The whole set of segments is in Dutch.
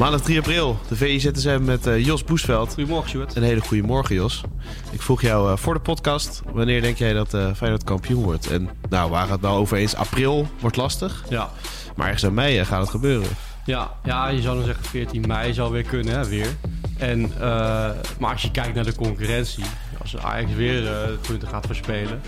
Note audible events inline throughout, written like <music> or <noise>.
Maandag 3 april, de VIZSM met eh, Jos Boesveld. Goedemorgen, Stuart. Een hele goede morgen, Jos. Ik vroeg jou eh, voor de podcast, wanneer denk jij dat eh Feyenoord kampioen wordt? En nou, waar het nou over eens, april wordt lastig. Ja. Maar ergens in mei gaat het gebeuren. Ja, ja, je zou dan zeggen 14 mei zou weer kunnen, hè, weer. En, maar als je kijkt naar de concurrentie, als Ajax weer punten gaat verspelen.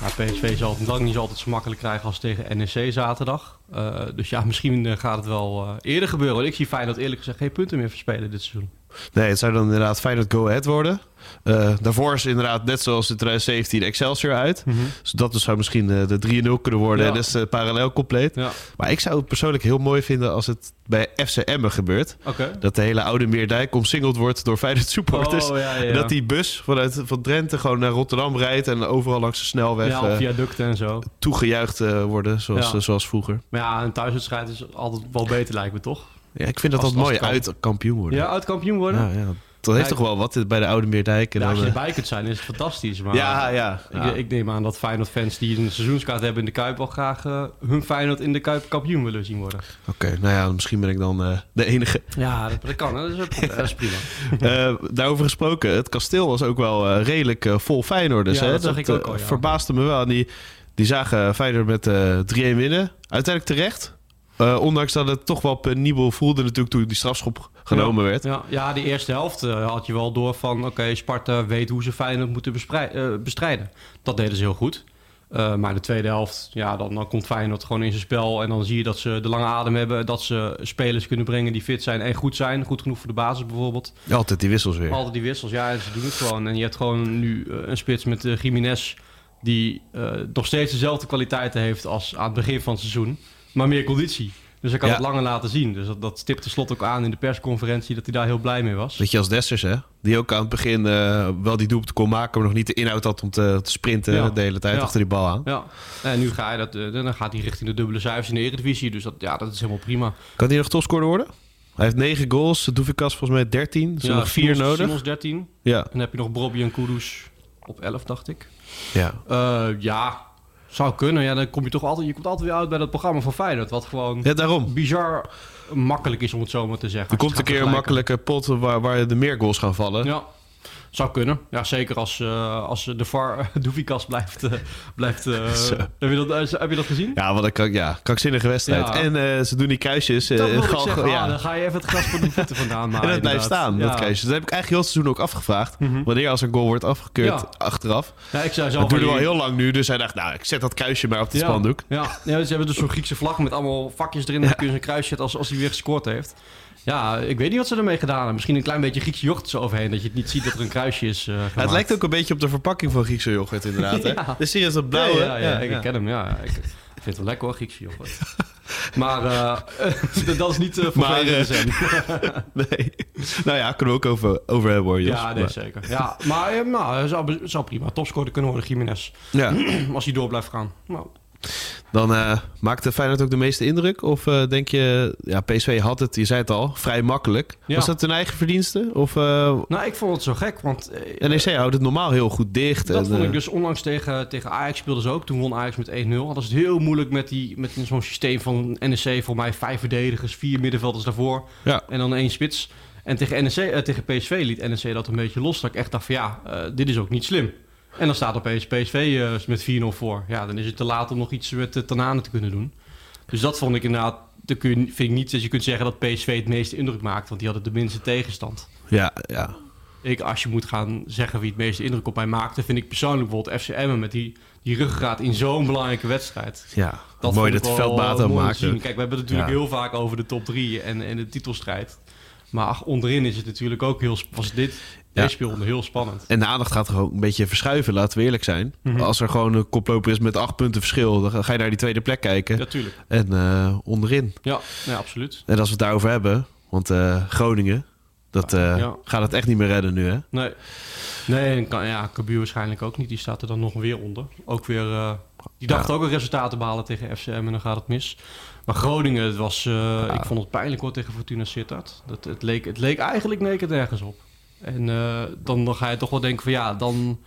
Maar PSV zal het lang niet altijd zo makkelijk krijgen als tegen NEC zaterdag. Eh, dus ja, misschien eh, gaat het wel eh, eerder gebeuren. Want ik zie Feyenoord eerlijk gezegd geen punten meer verspelen dit seizoen. Nee, het zou dan inderdaad Feyenoord Go Ahead worden. Eh, daarvoor is inderdaad net zoals in 2017 Excelsior uit. Dus dat dus zou misschien eh, de 3-0 kunnen worden. Ja. En dat is eh, parallel compleet. Ja, Maar ik zou het persoonlijk heel mooi vinden als het bij FC Emmen gebeurt. Dat de hele oude Meerdijk omsingeld wordt door Feyenoord supporters. Oh, ja. En dat die bus vanuit van Drenthe gewoon naar Rotterdam rijdt... en overal langs de snelweg Ja, viaducten en zo. toegejuicht worden, zoals, zoals vroeger. Maar ja, een thuiswedstrijd is altijd wel beter lijkt me, toch? Ja, ik vind dat Als- dat mooi uit kampioen worden. Ja, uit kampioen worden? ja, ja. Dat heeft Ja, toch wel wat bij de oude Meerdijk. En Ja, als je erbij kunt zijn is het fantastisch. Maar ja, ja. Ik, ik neem aan dat Feyenoord-fans die een seizoenskaart hebben in de Kuip... wel graag eh, hun Feyenoord in de Kuip kampioen willen zien worden. Oké, nou ja, misschien ben ik dan eh, de enige. Ja, dat, dat kan. Dat is, prima. <laughs> dat is prima. Eh, daarover gesproken, het kasteel was ook wel redelijk vol Feyenoorders. Ja, dat zag ik ook al, verbaasde me wel. Die, die zagen Feyenoord met eh 3-1 winnen. Uiteindelijk terecht. Eh, ondanks dat het toch wel penibel voelde natuurlijk toen die strafschop genomen werd. Ja, ja, de eerste helft eh, had je wel door van... oké, Sparta weet hoe ze Feyenoord moeten eh, bestrijden. Dat deden ze heel goed. Maar de tweede helft, ja, dan, dan komt Feyenoord gewoon in zijn spel... en dan zie je dat ze de lange adem hebben... dat ze spelers kunnen brengen die fit zijn en goed zijn. Goed genoeg voor de basis bijvoorbeeld. Altijd die wissels weer. Altijd die wissels, ja, en ze doen het gewoon. En je hebt gewoon nu een spits met uh, Jiménez... die nog steeds dezelfde kwaliteiten heeft als aan het begin van het seizoen. Maar meer conditie. Dus hij kan Ja. het langer laten zien. Dus dat, dat stipte slot ook aan in de persconferentie... dat hij daar heel blij mee was. Weet je, als Dessers, hè? Die ook aan het begin eh, wel die doelpunt kon maken... maar nog niet de inhoud had om te, te sprinten Ja. de hele tijd Ja. achter die bal aan. Ja, en nu ga je dat, eh, dan gaat hij richting de dubbele cijfers in de Eredivisie. Dus dat, ja, dat is helemaal prima. Kan hij nog topscorer worden? Hij heeft 9 goals. Doevikas volgens mij 13. Er zijn ja, nog 4 Simons- nodig. Simons 13. Ja. En dan heb je nog Bobby en Kudus op 11, dacht ik. ja. Eh, ja, zou kunnen. Ja, dan kom je toch altijd, je komt altijd weer uit bij dat programma van Feyenoord. Wat gewoon Ja, daarom. bizar makkelijk is om het zo maar te zeggen. Er komt een keer een makkelijke pot waar, waar de meer goals gaan vallen. Ja, zou kunnen. Ja, zeker als, eh, als de VAR <laughs> blijft... eh, blijft eh, <laughs> Zo. heb, je dat, heb je dat gezien? Ja, wat een ja, krankzinnige wedstrijd. Ja. En ze doen die kruisjes. Dat wil ik gal- zeggen. ja. Ah, dan ga je even het gras voor de voeten vandaan maken. <laughs> en dat blijft staan, ja. dat kruisje. Dat heb ik eigenlijk heel het seizoen ook afgevraagd. Mhm. Wanneer als een goal wordt afgekeurd Ja. achteraf. Ja, ik zei Dat duurde die- heel lang nu. Dus hij dacht, nou, ik zet dat kruisje maar op het ja, spandoek. Ja, ja, ze hebben dus zo'n Griekse vlag met allemaal vakjes erin. En dan kun je een kruis zetten als, als hij weer gescoord heeft. Ja, ik weet niet wat ze ermee gedaan hebben. Misschien een klein beetje Griekse yoghurt zo overheen. Dat je het niet ziet dat er een kruisje is eh Ja, het lijkt ook een beetje op de verpakking van Griekse yoghurt inderdaad. Hè? <laughs> Ja. Dus serieus dat blauwe. Ja, ja, ik ken hem. Ja, ik vind het wel lekker hoor, Griekse yoghurt. <laughs> Maar eh, <laughs> dat is niet eh voor Maar, zijn. Nee. nou ja, kunnen we ook over, over hebben hoor, Jos. Ja, nee, Maar- zeker. Ja, maar nou, zou, zou prima topscorer kunnen worden, Jiménez. ja. <clears throat> Als hij door blijft gaan. Nou, Dan eh maakte Feyenoord ook de meeste indruk? Of eh, denk je, ja, PSV had het, je zei het al, vrij makkelijk. Ja. Was dat hun eigen verdienste? Of eh nou, ik vond het zo gek, want... NEC houdt het normaal heel goed dicht. Dat en, vond ik dus onlangs tegen, tegen Ajax speelden ze ook. Toen won Ajax met 1-0. Hadden ze het heel moeilijk met, die, met zo'n systeem van NEC. Voor mij vijf verdedigers, vier middenvelders daarvoor. Ja. En dan één spits. En tegen, NEC, tegen PSV liet NEC dat een beetje los. Dat ik echt dacht van ja, dit is ook niet slim. En dan staat opeens PSV eh, met 4-0 voor. Ja, dan is het te laat om nog iets met de Tanane te kunnen doen. Dus dat vond ik inderdaad... Dan kun je, vind ik niet dat je kunt zeggen dat PSV het meeste indruk maakt. Want die hadden de minste tegenstand. ja, ja. Ik, als je moet gaan zeggen wie het meeste indruk op mij maakte, vind ik persoonlijk bijvoorbeeld FC Emmen met die, die ruggengraat in zo'n belangrijke wedstrijd. ja. Dat mooi dat veldmaat maakte. zien. Kijk, we hebben het natuurlijk Ja. heel vaak over de top drie en, en de titelstrijd. Maar ach, onderin is het natuurlijk ook heel... Was dit, Ja. deze speelronde heel spannend. En de aandacht gaat er ook een beetje verschuiven, laten we eerlijk zijn. Mhm. Als er gewoon een koploper is met acht punten verschil, dan ga- je naar die tweede plek kijken. Natuurlijk. En eh, onderin. Ja, absoluut. En als we het daarover hebben, want eh, Groningen, Dat eh, Ja. gaat het echt niet meer redden nu, hè? Nee. Nee, en kan, ja, Cambuur waarschijnlijk ook niet. Die staat er dan nog weer onder. Ook weer, die dacht Ja. ook een resultaat te behalen tegen FCM en dan gaat het mis. Maar Groningen, het was, eh, ik vond het pijnlijk hoor tegen Fortuna Sittard. Dat, het, leek, het leek eigenlijk nergens op. En eh, dan, dan ga je toch wel denken van ja, dan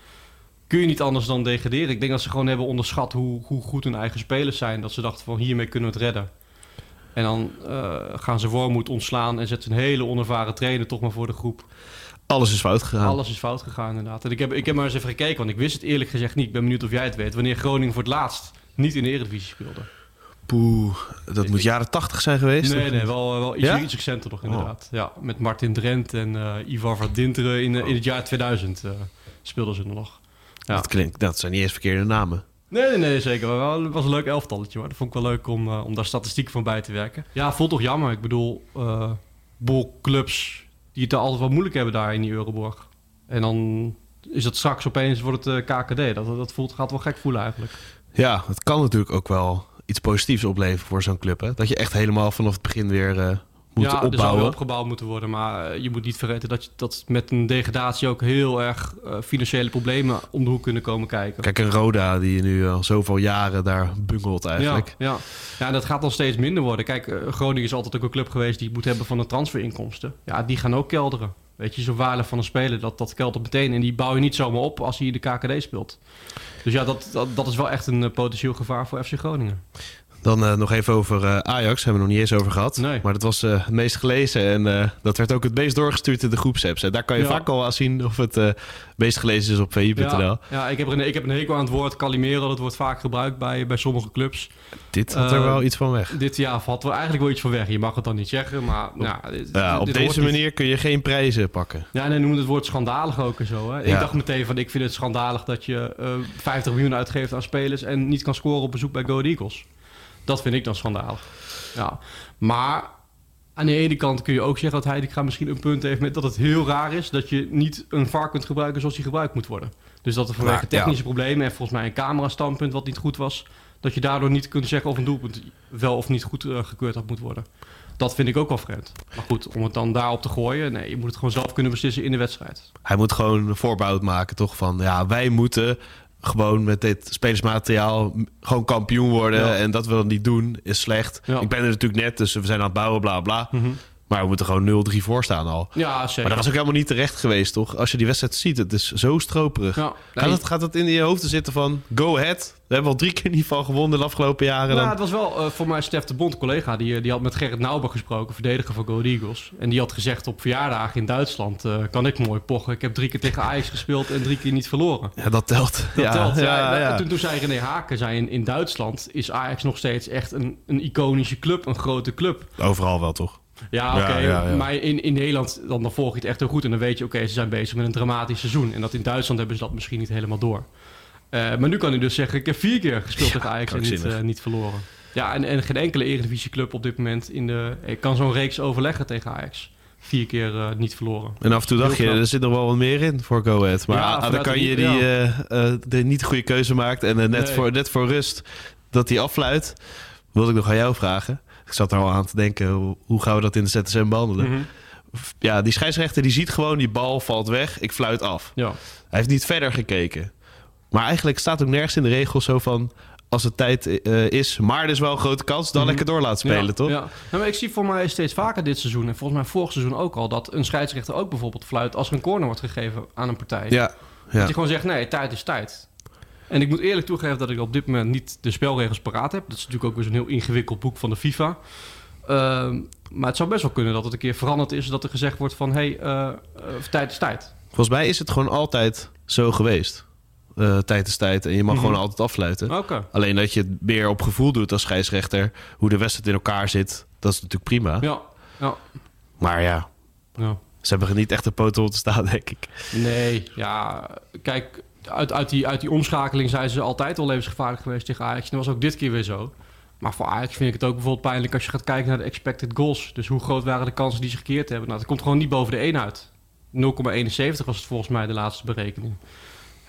kun je niet anders dan degraderen. Ik denk dat ze gewoon hebben onderschat hoe, hoe goed hun eigen spelers zijn. Dat ze dachten van hiermee kunnen we het redden. En dan eh, gaan ze Wormoed ontslaan en zetten een hele onervaren trainer toch maar voor de groep. Alles is fout gegaan. Alles is fout gegaan inderdaad. En ik heb, ik heb maar eens even gekeken, want ik wist het eerlijk gezegd niet. Ik ben benieuwd of jij het weet. Wanneer Groningen voor het laatst niet in de Eredivisie speelde. Poeh, dat moet jaren tachtig zijn geweest. Nee, nee, wel, wel iets, Ja? iets recenter nog inderdaad. Ja, met Martin Drent en eh, Ivar van Dinteren in, in het jaar 2000 eh, speelden ze nog. Ja. Dat klinkt, dat zijn niet eens verkeerde namen. Nee, nee, nee, zeker. Maar het was een leuk elftalletje. Maar dat vond ik wel leuk om, eh, om daar statistieken van bij te werken. Ja, voelt toch jammer. Ik bedoel, eh bolclubs die het altijd wel moeilijk hebben daar in die Euroborg. En dan is dat straks opeens wordt het eh, KKD. Dat, dat voelt, gaat wel gek voelen eigenlijk. Ja, het kan natuurlijk ook wel iets positiefs opleveren voor zo'n club. Hè? Dat je echt helemaal vanaf het begin weer eh, ja, er zou opbouwen. wel opgebouwd moeten worden. Maar eh, je moet niet vergeten dat, je, dat met een degradatie ook heel erg eh, financiële problemen om de hoek kunnen komen kijken. Kijk, een Roda die nu al zoveel jaren daar bungelt eigenlijk. Ja, ja. ja, en dat gaat dan steeds minder worden. Kijk, eh, Groningen is altijd ook een club geweest die moet hebben van de transferinkomsten. Ja, die gaan ook kelderen. Weet je, zo'n waarde van een speler, dat, dat keldert meteen. En die bouw je niet zomaar op als hij in de KKD speelt. Dus ja, dat, dat, dat is wel echt een eh, potentieel gevaar voor FC Groningen. Dan eh, nog even over eh, Ajax, hebben we nog niet eens over gehad. Nee. Maar dat was eh, het meest gelezen en dat werd ook het meest doorgestuurd in de groepsapps. En daar kan je Ja. vaak al aan zien of het meest gelezen is op vi.nl. Ja, ja ik, heb een, ik heb een hekel aan het woord Calimero. Dat wordt vaak gebruikt bij, bij sommige clubs. Dit had er wel iets van weg. Dit jaar valt er eigenlijk wel iets van weg. Je mag het dan niet zeggen, maar... nou, dit- Ja, op hoort deze niet. manier kun je geen prijzen pakken. Ja, en hij noemde het woord schandalig ook en zo. Hè? Ja. Ik dacht meteen van, ik vind het schandalig dat je eh 50 miljoen uitgeeft aan spelers en niet kan scoren op bezoek bij Go Eagles. Dat vind ik dan schandalig. Ja, maar aan de ene kant kun je ook zeggen dat Heitinga misschien een punt heeft met dat het heel raar is dat je niet een VAR kunt gebruiken zoals die gebruikt moet worden. Dus dat er vanwege Nou, ja. technische problemen en volgens mij een camerastandpunt wat niet goed was, dat je daardoor niet kunt zeggen of een doelpunt wel of niet goed eh, gekeurd had moet worden. Dat vind ik ook wel vreemd. Maar goed, om het dan daarop te gooien, nee, je moet het gewoon zelf kunnen beslissen in de wedstrijd. Hij moet gewoon een voorbouw maken, toch? Van ja, wij moeten gewoon met dit spelersmateriaal gewoon kampioen worden. Ja. En dat we dat niet doen, is slecht. Ja. Ik ben er natuurlijk net, dus we zijn aan het bouwen, bla bla. Maar we moeten gewoon 0-3 voor staan al. Ja, zeker. Maar dat was ook helemaal niet terecht geweest, toch? Als je die wedstrijd ziet, het is zo stroperig. Ja, Gaat, het, gaat het in je hoofd te zitten van go ahead? We hebben al drie keer niet van gewonnen de afgelopen jaren. nou, Dan. het was wel eh, voor mij Stef de Bond, collega, die, eh, die had met Gerrit Nauber gesproken, verdediger van Go Eagles. En die had gezegd op verjaardagen in Duitsland, eh, kan ik mooi pochen. Ik heb drie keer tegen Ajax gespeeld en drie keer niet verloren. Ja, dat telt. Dat ja, telt. Ja, Ja, ja. En toen, toen zei René Haken, zei in, in Duitsland is Ajax nog steeds echt een, een iconische club, een grote club. Overal wel, toch? Ja, oké. Ja, ja, ja. Maar in, in Nederland, dan, dan volg je het echt heel goed. En dan weet je, oké, ze zijn bezig met een dramatisch seizoen. En dat in Duitsland hebben ze dat misschien niet helemaal door. Eh, maar nu kan hij dus zeggen, ik heb vier keer gespeeld tegen Ajax en niet, eh, niet verloren. Ja, en, en geen enkele Eredivisieclub op dit moment in de... Ik kan zo'n reeks overleggen tegen Ajax. Vier keer eh, niet verloren. En af en toe dacht je, er zit nog wel wat meer in voor Go Ahead. Maar ah, dan kan je die eh, eh, de niet goede keuze maakt en eh, net, Nee. voor, net voor rust dat hij affluit. Wilde ik nog aan jou vragen. Ik zat er al aan te denken, hoe, hoe gaan we dat in de ZSM behandelen? Mhm. Ja, die scheidsrechter die ziet gewoon, die bal valt weg, ik fluit af. Ja. Hij heeft niet verder gekeken. Maar eigenlijk staat ook nergens in de regels zo van... als het tijd eh, is, maar er is wel een grote kans... dan Mhm. lekker door laten spelen, ja, toch? Ja. Nou, maar ik zie voor mij steeds vaker dit seizoen... en volgens mij vorig seizoen ook al... dat een scheidsrechter ook bijvoorbeeld fluit... als er een corner wordt gegeven aan een partij. ja. Dat ja. je gewoon zegt, nee, tijd is tijd. En ik moet eerlijk toegeven dat ik op dit moment niet de spelregels paraat heb. Dat is natuurlijk ook weer zo'n heel ingewikkeld boek van de FIFA. Ehm, maar het zou best wel kunnen dat het een keer veranderd is... dat er gezegd wordt van, hé, hey, eh, eh, tijd is tijd. Volgens mij is het gewoon altijd zo geweest. Eh, tijd is tijd en je mag Mhm. gewoon altijd afsluiten. Oké. Alleen dat je het meer op gevoel doet als scheidsrechter... hoe de wedstrijd in elkaar zit, dat is natuurlijk prima. Ja, ja, Maar ja, ja. ze hebben er niet echt een poten op te staan, <laughs> denk ik. Nee, ja, kijk, uit, uit, die, uit die omschakeling zijn ze altijd al levensgevaarlijk geweest tegen Ajax. En dat was ook dit keer weer zo. Maar voor Ajax vind ik het ook bijvoorbeeld pijnlijk als je gaat kijken naar de expected goals. Dus hoe groot waren de kansen die ze gekeerd hebben? Nou, het komt gewoon niet boven de 1 uit. 0,71 was het volgens mij de laatste berekening.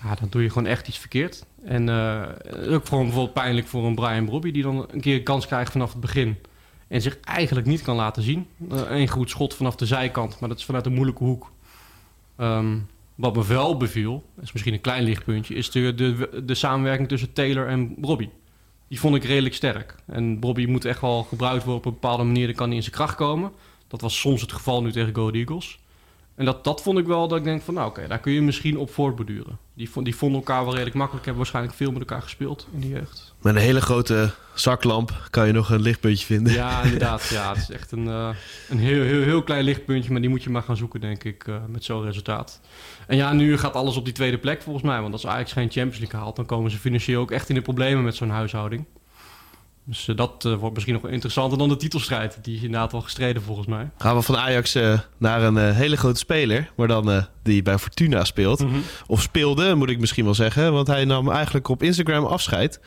Ja, dan doe je gewoon echt iets verkeerd. En eh, ook gewoon bijvoorbeeld pijnlijk voor een Brian Brobby... die dan een keer een kans krijgt vanaf het begin. En zich eigenlijk niet kan laten zien. Een goed schot vanaf de zijkant, maar dat is vanuit een moeilijke hoek. Ehm, wat me wel beviel, is misschien een klein lichtpuntje, is de, de, de samenwerking tussen Taylor en Robbie. Die vond ik redelijk sterk. En Robbie moet echt wel gebruikt worden op een bepaalde manier. Dan kan hij in zijn kracht komen. Dat was soms het geval nu tegen Go Eagles. En dat, dat vond ik wel dat ik denk van, nou oké, daar kun je misschien op voortborduren. Die, die vonden elkaar wel redelijk makkelijk. Hebben waarschijnlijk veel met elkaar gespeeld in die jeugd. Met een hele grote zaklamp kan je nog een lichtpuntje vinden. Ja, inderdaad. ja, het is echt een, uh, een heel, heel, heel klein lichtpuntje. Maar die moet je maar gaan zoeken, denk ik, uh, met zo'n resultaat. En ja, nu gaat alles op die tweede plek volgens mij. Want als Ajax geen Champions League haalt, dan komen ze financieel ook echt in de problemen met zo'n huishouding. Dus uh, dat uh, wordt misschien nog wel interessanter dan de titelstrijd. Die is inderdaad wel gestreden volgens mij. Gaan we van Ajax uh, naar een hele grote speler. Maar dan die bij Fortuna speelt. Mm -hmm. Of speelde, moet ik misschien wel zeggen. Want hij nam eigenlijk op Instagram afscheid.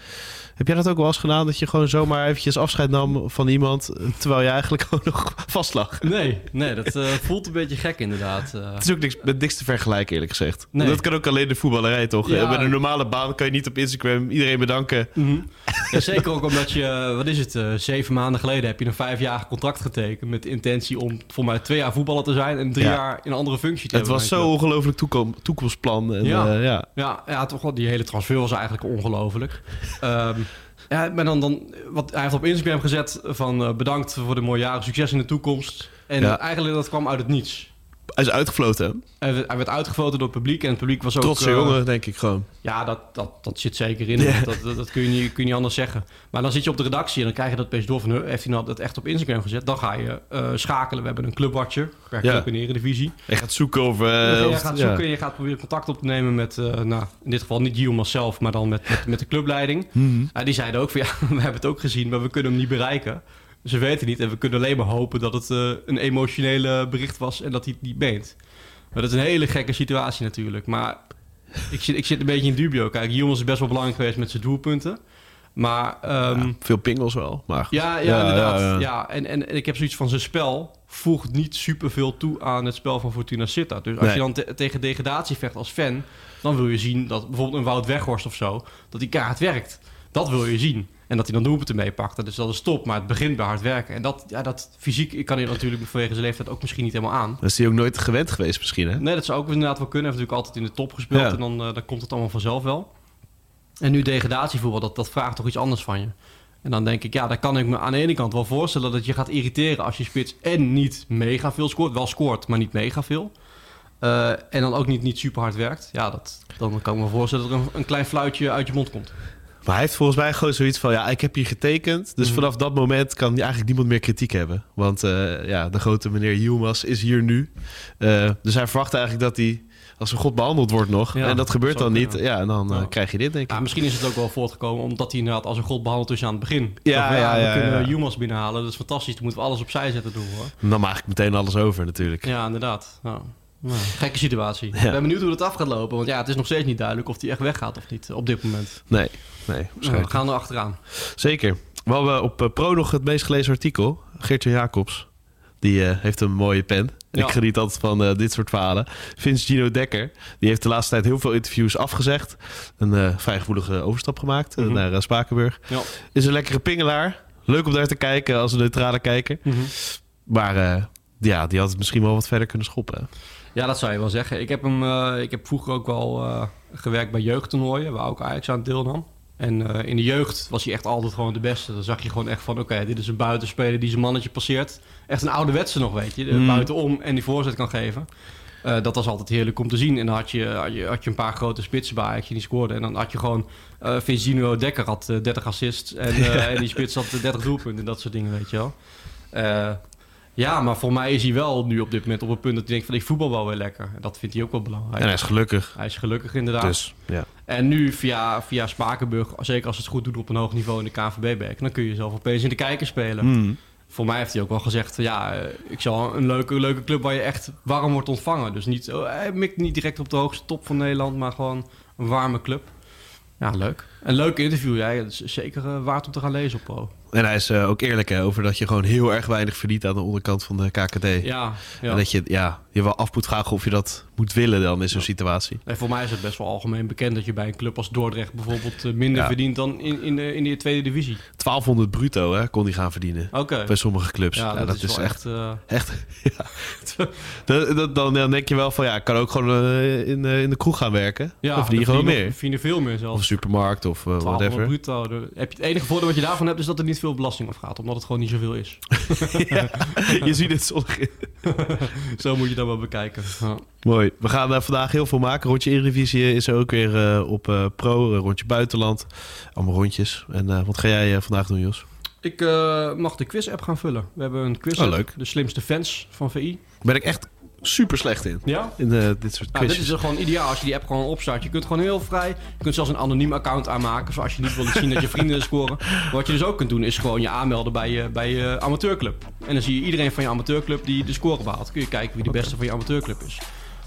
Heb jij dat ook wel eens gedaan? Dat je gewoon zomaar eventjes afscheid nam van iemand... terwijl je eigenlijk <laughs> gewoon nog vast lag? Nee, nee dat <laughs> voelt een beetje gek inderdaad. Het is ook niks, met niks te vergelijken eerlijk gezegd. Nee. Dat kan ook alleen de voetballerij toch? Ja. Met een normale baan kan je niet op Instagram iedereen bedanken. Mm -hmm. ja, zeker ook omdat je, wat is het, uh, zeven maanden geleden heb je een vijfjarig contract getekend... met de intentie om voor mij twee jaar voetballer te zijn... en drie ja. jaar in een andere functie te het hebben. Het was zo ongelooflijk toekom toekomstplan. En, ja. ja. Ja, ja, toch wel. Die hele transfer was eigenlijk ongelooflijk. um, <laughs> ja, maar dan, dan, wat, hij heeft op Instagram gezet van bedankt voor de mooie jaren, succes in de toekomst. En eigenlijk dat kwam uit het niets. Hij is uitgefloten. Hij werd, hij werd uitgefloten door het publiek en het publiek was ook... Trotse eh, jongen, denk ik gewoon. Ja, dat, dat, dat zit zeker in. Dat, dat, dat kun, je niet, kun je niet anders zeggen. Maar dan zit je op de redactie en dan krijg je dat opeens door van... "Huh, heeft hij nou dat echt op Instagram gezet? Dan ga je eh, schakelen. We hebben een clubwatcher per Ja. club in de Eredivisie. Hij gaat zoeken of... eh, Dan ga je of- gaat ja. zoeken en je gaat proberen contact op te nemen met... eh, nou, in dit geval niet Guillaume zelf, maar dan met, met, met de clubleiding. Mhm. Ja, die zeiden ook van ja, <laughs> we hebben het ook gezien, maar we kunnen hem niet bereiken. Ze weten niet en we kunnen alleen maar hopen dat het eh, een emotionele bericht was en dat hij het niet meent. Maar dat is een hele gekke situatie natuurlijk. Maar ik zit, ik zit een beetje in dubio. Kijk, Guillaume is best wel belangrijk geweest met zijn doelpunten. Maar ehm, Ja, veel pingels wel, maar... ja, ja, Ja, inderdaad. ja, Ja, ja. en, en, en ik heb zoiets van zijn spel voegt niet superveel toe aan het spel van Fortuna Sittard. Dus als Nee. je dan te- tegen degradatie vecht als fan, dan wil je zien dat bijvoorbeeld een Wout Weghorst of zo, dat die kaart werkt. Dat wil je zien. En dat hij dan doelpunten meepakt. Dus dat is top, maar het begint bij hard werken. En dat, ja, dat fysiek ik kan hij natuurlijk vanwege zijn leeftijd ook misschien niet helemaal aan. Dat is hij ook nooit gewend geweest misschien, hè? Nee, dat zou ook inderdaad wel kunnen. Hij heeft natuurlijk altijd in de top gespeeld Ja. en dan, eh, dan komt het allemaal vanzelf wel. En nu degradatievoetbal, dat, dat vraagt toch iets anders van je. En dan denk ik, ja, daar kan ik me aan de ene kant wel voorstellen dat je gaat irriteren als je spits en niet mega veel scoort. Wel scoort, maar niet mega veel. Eh, en dan ook niet, niet super hard werkt. Ja, dat, dan kan ik me voorstellen dat er een, een klein fluitje uit je mond komt. Maar hij heeft volgens mij gewoon zoiets van... ja, ik heb hier getekend. Dus Mhm. vanaf dat moment kan eigenlijk niemand meer kritiek hebben. Want eh, ja, de grote meneer Yilmaz is hier nu. Eh, dus hij verwacht eigenlijk dat hij als een god behandeld wordt nog. Ja, en dat gebeurt dan niet. Ja, en dan eh, Ja. krijg je dit, denk ik. Ja, misschien is het ook wel voortgekomen omdat hij inderdaad als een god behandeld is aan het begin. Ja, Of, ja, we ja, kunnen ja. Jumas binnenhalen, dat is fantastisch. Dan moeten we alles opzij zetten doen hoor. En dan maak ik meteen alles over natuurlijk. Ja, inderdaad. Ja. Nou, gekke situatie. Ja. Ik ben benieuwd hoe het af gaat lopen. Want ja, het is nog steeds niet duidelijk of hij echt weggaat of niet op dit moment. Nee, nee, Nou, we gaan er achteraan. Zeker. We hadden op eh, Pro nog het meest gelezen artikel. Geertje Jacobs. Die eh, heeft een mooie pen. Ja. Ik geniet altijd van eh, dit soort verhalen. Vince Gino Dekker. Die heeft de laatste tijd heel veel interviews afgezegd. Een eh, vrij gevoelige overstap gemaakt Mhm. naar Spakenburg. Ja. Is een lekkere pingelaar. Leuk om daar te kijken als een neutrale kijker. Maar eh, ja, die had het misschien wel wat verder kunnen schoppen. hè. Ja, dat zou je wel zeggen. Ik heb, hem, eh, ik heb vroeger ook wel eh, gewerkt bij jeugdtoernooien, waar ook Ajax aan deelnam. En eh, in de jeugd was hij echt altijd gewoon de beste. Dan zag je gewoon echt van, oké, dit is een buitenspeler die zijn mannetje passeert. Echt een ouderwetse nog, weet je. Mm. Buitenom en die voorzet kan geven. Dat was altijd heerlijk om te zien. En dan had je, had je, had je een paar grote spitsen bij Ajax die scoorden. En dan had je gewoon... eh Vincenzo Dekker had eh, 30 assists. En, <laughs> en die spits had eh, 30 doelpunten en dat soort dingen, weet je wel. Ja, maar voor mij is hij wel nu op dit moment op het punt dat hij denkt van... ik voetbal wel weer lekker. En dat vindt hij ook wel belangrijk. En hij is gelukkig. Hij is gelukkig inderdaad. Dus ja. En nu via, via Spakenburg, zeker als het goed doet op een hoog niveau in de KNVB-beek... dan kun je zelf opeens in de kijker spelen. Mm. Voor mij heeft hij ook wel gezegd... ja, eh, ik zal een leuke, leuke club waar je echt warm wordt ontvangen. Dus niet, oh, hij mikt niet direct op de hoogste top van Nederland... maar gewoon een warme club. Ja, leuk. Een leuk interview, ja. Dat is zeker eh, waard om te gaan lezen op Pro. En hij is eh, ook eerlijk hè, over dat je gewoon heel erg weinig verdient aan de onderkant van de KKD. Ja, ja. En dat je, ja, je wel af moet vragen of je dat moet willen dan in zo'n situatie. En voor mij is het best wel algemeen bekend dat je bij een club als Dordrecht bijvoorbeeld eh, minder Ja. verdient dan in, in, de, in de tweede divisie. 1200 bruto hè, kon hij gaan verdienen. Bij sommige clubs. Ja, Ja, dat, is, wel echt... echt... eh, echt. <laughs> Dan- dan, dan, denk je wel van ja, ik kan ook gewoon eh, in, in de kroeg gaan werken. ja, verdien je gewoon meer. Veel meer Of zelfs. een supermarkt of 1200 whatever. bruto. De- Heb je, het enige voordeel wat je daarvan hebt is dat er niet veel belasting af gaat. Omdat het gewoon niet zoveel is. <laughs> je ziet het zonnig. <laughs> Zo moet je dat wel bekijken. Ja. Mooi. We gaan eh, vandaag heel veel maken. Rondje Eredivisie is er ook weer eh, op eh, Pro. rondje buitenland. Allemaal rondjes. En eh, wat ga jij vandaag doen, Jos? Ik eh, mag de quiz-app gaan vullen. We hebben een quiz Oh, leuk. De slimste fans van VI. Ben ik echt super slecht in. Ja? In eh, dit soort Nou, dit is gewoon ideaal als je die app gewoon opstart. Je kunt gewoon heel vrij. Je kunt zelfs een anoniem account aanmaken. Zoals je niet wil zien dat je vrienden scoren. <laughs> Wat je dus ook kunt doen is gewoon je aanmelden bij je, bij je amateurclub. En dan zie je iedereen van je amateurclub die de score behaalt. Kun je kijken wie de beste van je amateurclub is.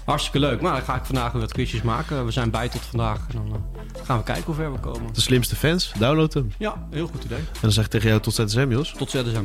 Hartstikke leuk. Nou, dan ga ik vandaag weer wat quizjes maken. We zijn bij tot vandaag. En dan eh, gaan we kijken hoe ver we komen. De slimste fans, download hem. Ja, heel goed idee. En dan zeg ik tegen jou tot ZSM, Jos. Tot ZSM.